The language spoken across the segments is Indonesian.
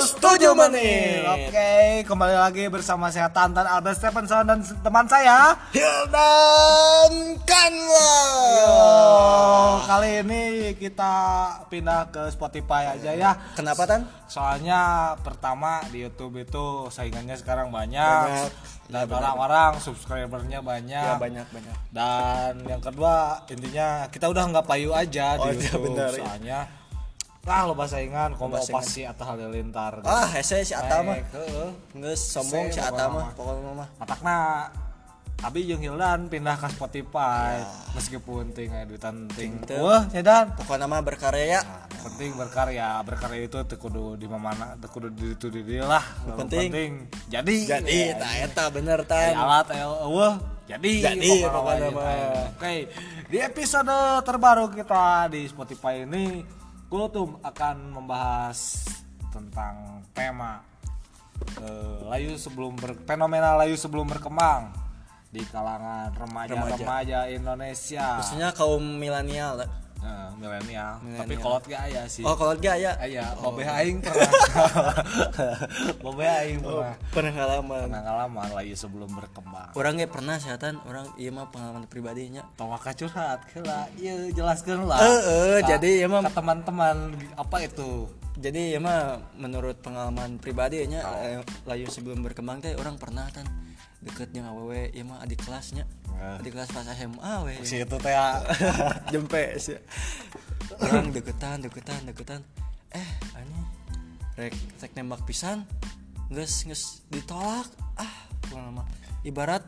7 menit. Oke, kembali lagi bersama saya Tantan Albert Stephenson dan teman saya. Hildan Kanwa. Kali ini kita pindah ke Spotify aja ya. Kenapa Tan? Soalnya pertama di YouTube itu saingannya sekarang banyak, Banyak. dan orang-orang subscribernya banyak. Ya banyak banyak. Dan yang kedua intinya kita udah nggak payu aja Oh, di iya, YouTube benar, iya. soalnya ah lo saingan komo Loba saingan. pasti atau halilintar Ah, hese si Ata mah. Naik, heeh. Geus sombong si Hese, Ata pokoknya mah matakna Abi jeung Hildan pindah ke Spotify meskipun ting duitan ting wah Hildan Pokoknya mah berkarya ya. Nah, penting berkarya berkarya itu teu kudu di mana teu kudu di itu di lah Yang penting. jadi Jadi Ya, tak eta bener Tan. alat ayo eueuh jadi Jadi, pokoknya gitu, mah. ayo. oke di episode terbaru kita di Spotify ini Kultum akan membahas tentang tema eh, layu sebelum ber, fenomena layu sebelum berkembang di kalangan remaja-remaja Indonesia Maksudnya kaum milenial. Eh, milenial tapi kolot gak aya sih Oh, kalau dia ya. Aya, bobe aing pernah. bobe aing pernah. Pengalaman. Pernah ngalaman layu sebelum berkembang. Orang ge pernah seatan, orang iya mah pengalaman pribadinya. Tawa curhat heula. Ieu jelaskeun lah. Heeh, Ka- jadi emang- ka teman-teman apa itu? Jadi ya mah menurut pengalaman pribadi nya eh, layu sebelum berkembang teh orang pernah kan deket jeung awewe ya mah adik kelasnya. Eh. Adik kelas pas SMA we. Si itu teh ya. Jempe sih. Orang deketan, deketan, deketan. Eh, aneh. Rek rek nembak pisan. Geus geus ditolak. Ah, pokoknya mah ibarat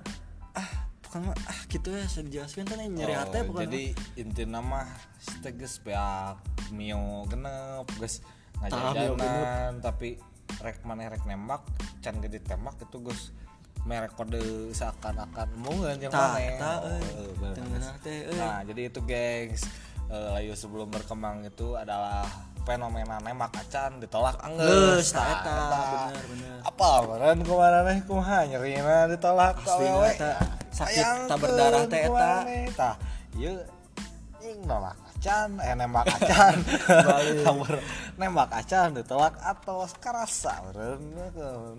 ah pokoknya mah, ah gitu ya saya dijelaskan kan nyeri Oh, hati pokoknya. jadi inti nama teges beak mio genep mio ngajajanan tapi rek maneh rek nembak can gede tembak itu geus merek kode seakan-akan mungkin yang maneh tah, Oh, eh. Nah, jadi itu gengs. Eh, layu sebelum berkembang itu adalah fenomena nembak acan ditolak tah, Nah, eta, bener, bener. apa kemarin ke mana nih? Kumaha nyerina ditolak eta. Sakit tak berdarah teh, eta. tah ieu ing nolak acan eh nembak acan Kabar nembak acan ditolak atos karasa beureun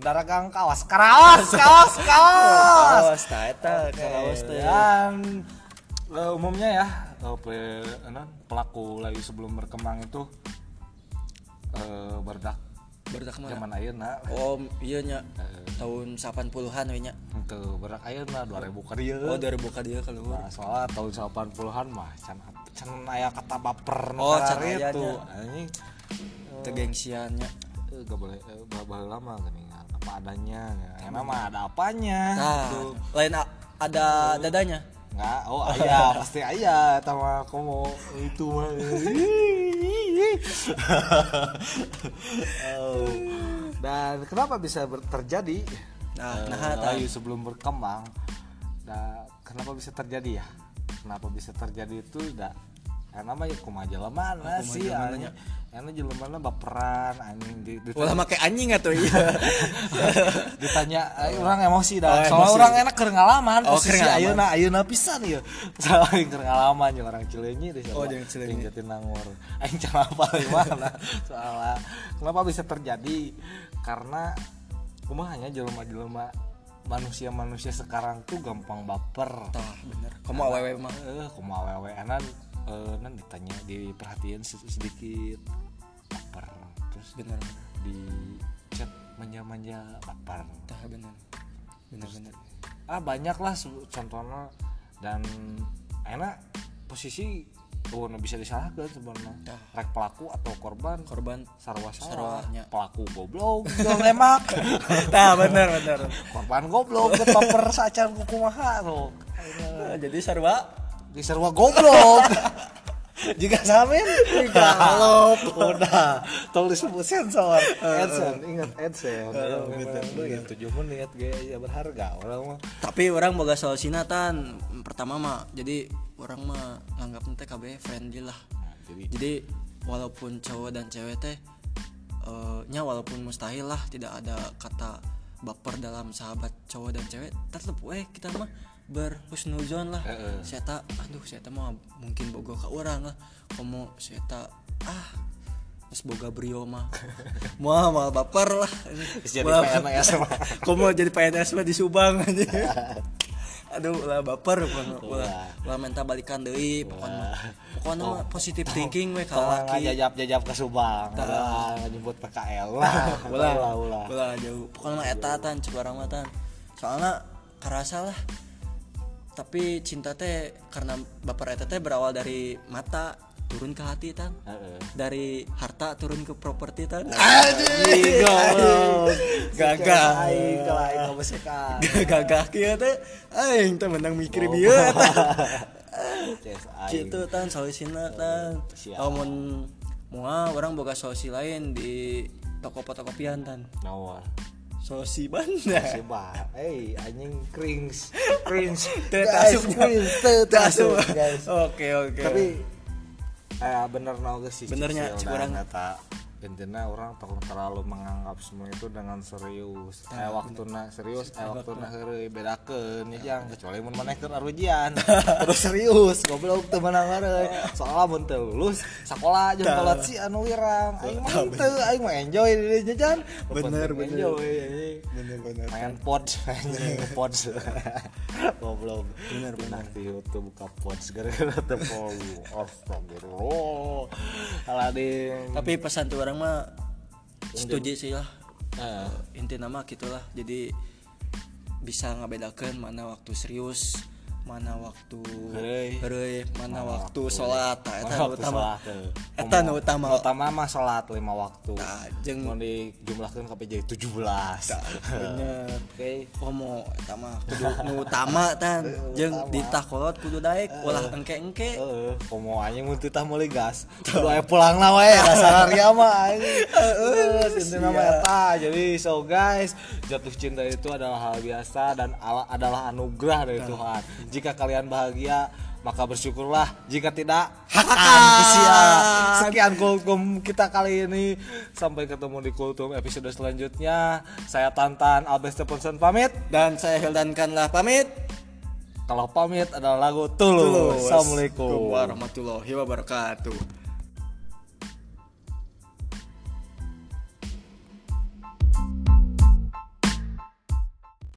daragang kawas Kaos tah eta, Oke, kaos teh. dan eh, umumnya ya eh, pe- pelaku layu sebelum berkembang itu eh berdak Berdak mana? zaman ayeuna Oh, iya nya. Tahun 80-an we nya. ke berdak ayeuna 2000 ka dieu Oh, dari buka dia keluar. Nah, soalnya tahun 80-an mah can can aya kata baper Oh, aya itu anjing Kegengsiannya. eh, gak boleh eh, bah- lama geningan apa adanya ya mah ada apanya Nah, Gitu. lain a- ada dadanya. Enggak, oh ayah, pasti ayah sama kamu itu mah. Oh. Dan kenapa bisa ber- terjadi? Nah, Eh, nah, nah. sebelum berkembang. Nah, kenapa bisa terjadi ya? Kenapa bisa terjadi itu dah. Karena mah ya kumaha jelema kumaha sih jelemana anjing. Karena jelema baperan anjing. Di, di, Ulah make anjing atuh iya. ditanya orang emosi dah. Oh, soalnya orang enak keur ngalaman Oh, posisi ayeuna ayeuna pisan ya. Soalnya aing keur ngalaman jeung orang Cileunyi deh Oh, jeung Cileunyi. Jatinangor aing can apa di mana? Soalnya kenapa bisa terjadi? Karena kumahanya jelema-jelema manusia-manusia sekarang tuh gampang baper Tah, bener. Kamu awewe mah. eh kumaha wewe anan eh nan ditanya diperhatiin se- sedikit baper terus Bener. di chat manja-manja baper Tah, bener. Bener bener. ah banyak lah contohnya dan enak posisi oh nu bisa disalahkan sebenarnya Dah. rek pelaku atau korban Korban. sarwa Sarwanya. pelaku goblok jangan lemak Tah, bener bener. korban goblok ke paper sacan kukumaha tuh Nah, jadi sarwa di sarwa goblok jika samin Galop. udah. Tolong disebut sensor. Edson ingat Edson gitu. tujuh menit gaya berharga orang mah. Tapi orang boga solusinya tan. Pertama mah jadi orang mah nganggap teh KB friendly lah. Nah, jadi Jadi walaupun cowok dan cewek teh eh, nya walaupun mustahil lah tidak ada kata baper dalam sahabat cowok dan cewek tetap weh kita mah berhusnuzon lah. Heeh. saya tak aduh saya tak mah mungkin bogo ke orang lah. Kamu saya tak ah Terus boga brio mah. Muah mal baper lah. Jadi Ulah- PNS mah. Kok mau jadi PNS mah di Subang aja. Aduh lah baper pokoknya Ulah, Ulah. ulah minta balikan deui pokoknya Pokoknya mah positive thinking we Kalau kalau laki. ngajajap-jajap ke Subang, ulah ngejemput PKL lah. ulah ulah ulah. jauh. Pokoknya mah eta tan cek orang mah tan. Soalnya kerasa lah tapi cinta teh karena baper eta teh berawal dari mata turun ke hati tan Heeh. dari harta turun ke properti tan Ih, goblok. Gagah. Gagah kieu teh aing teh menang mikir Ces aing. gitu tan solusinya tan siap. lamun moal orang boga solusi lain di toko fotokopian tan Nawa. Solusi banda Coba, eh anjing cringe, cringe, Guys, cringe, guys. Oke oke. Tapi eh bener naga sih. Benernya, Cicil cik dan urang. eta intinya orang takut terlalu menganggap semua itu dengan serius. eh waktu serius, eh waktu heureuy bedakeun ya jang kecuali mun maneh keur arujian. Terus serius, goblok teu menang heureuy. Soalnya mun teu lulus sakola jeung kolot si anu wirang. Aing mah teu, aing mah enjoy di jajan. Bener, bener. Enjoy bener bener. main pod anjing pod goblok Bener, bener. di YouTube buka pod gara-gara follow astagfirullah Aladin Tapi pesan tuh orang mah setuju sih lah. Eh, Inti nama gitulah. Jadi bisa ngabedakeun mana waktu serius, mana waktu heureuy, mana waktu mana waktu utama. sholat, teu. Eta nu utama. Utama mah sholat lima waktu Tah, jeung mau dijumlahkeun sampai jadi 17 bener. oke eta mah kudu nu utama tan. Jeung di takolot kudu daek ulah engke-engke. Heeh, komo anjing mun teu tah meuli gas. Kudu aya pulangna wae dasar ria mah. Heeh, intina mah eta. Jadi so guys, jatuh cinta itu adalah hal biasa dan ala- adalah anugerah dari Tuhan. Jika kalian bahagia, maka bersyukurlah. Jika tidak, hakan sia. Sekian kultum kita kali ini. Sampai ketemu di kultum episode selanjutnya. Saya Tantan Albert Stephenson pamit. Dan saya Hildan Kanlah pamit. Kalau pamit adalah lagu Tulus. Assalamualaikum. warahmatullahi wabarakatuh.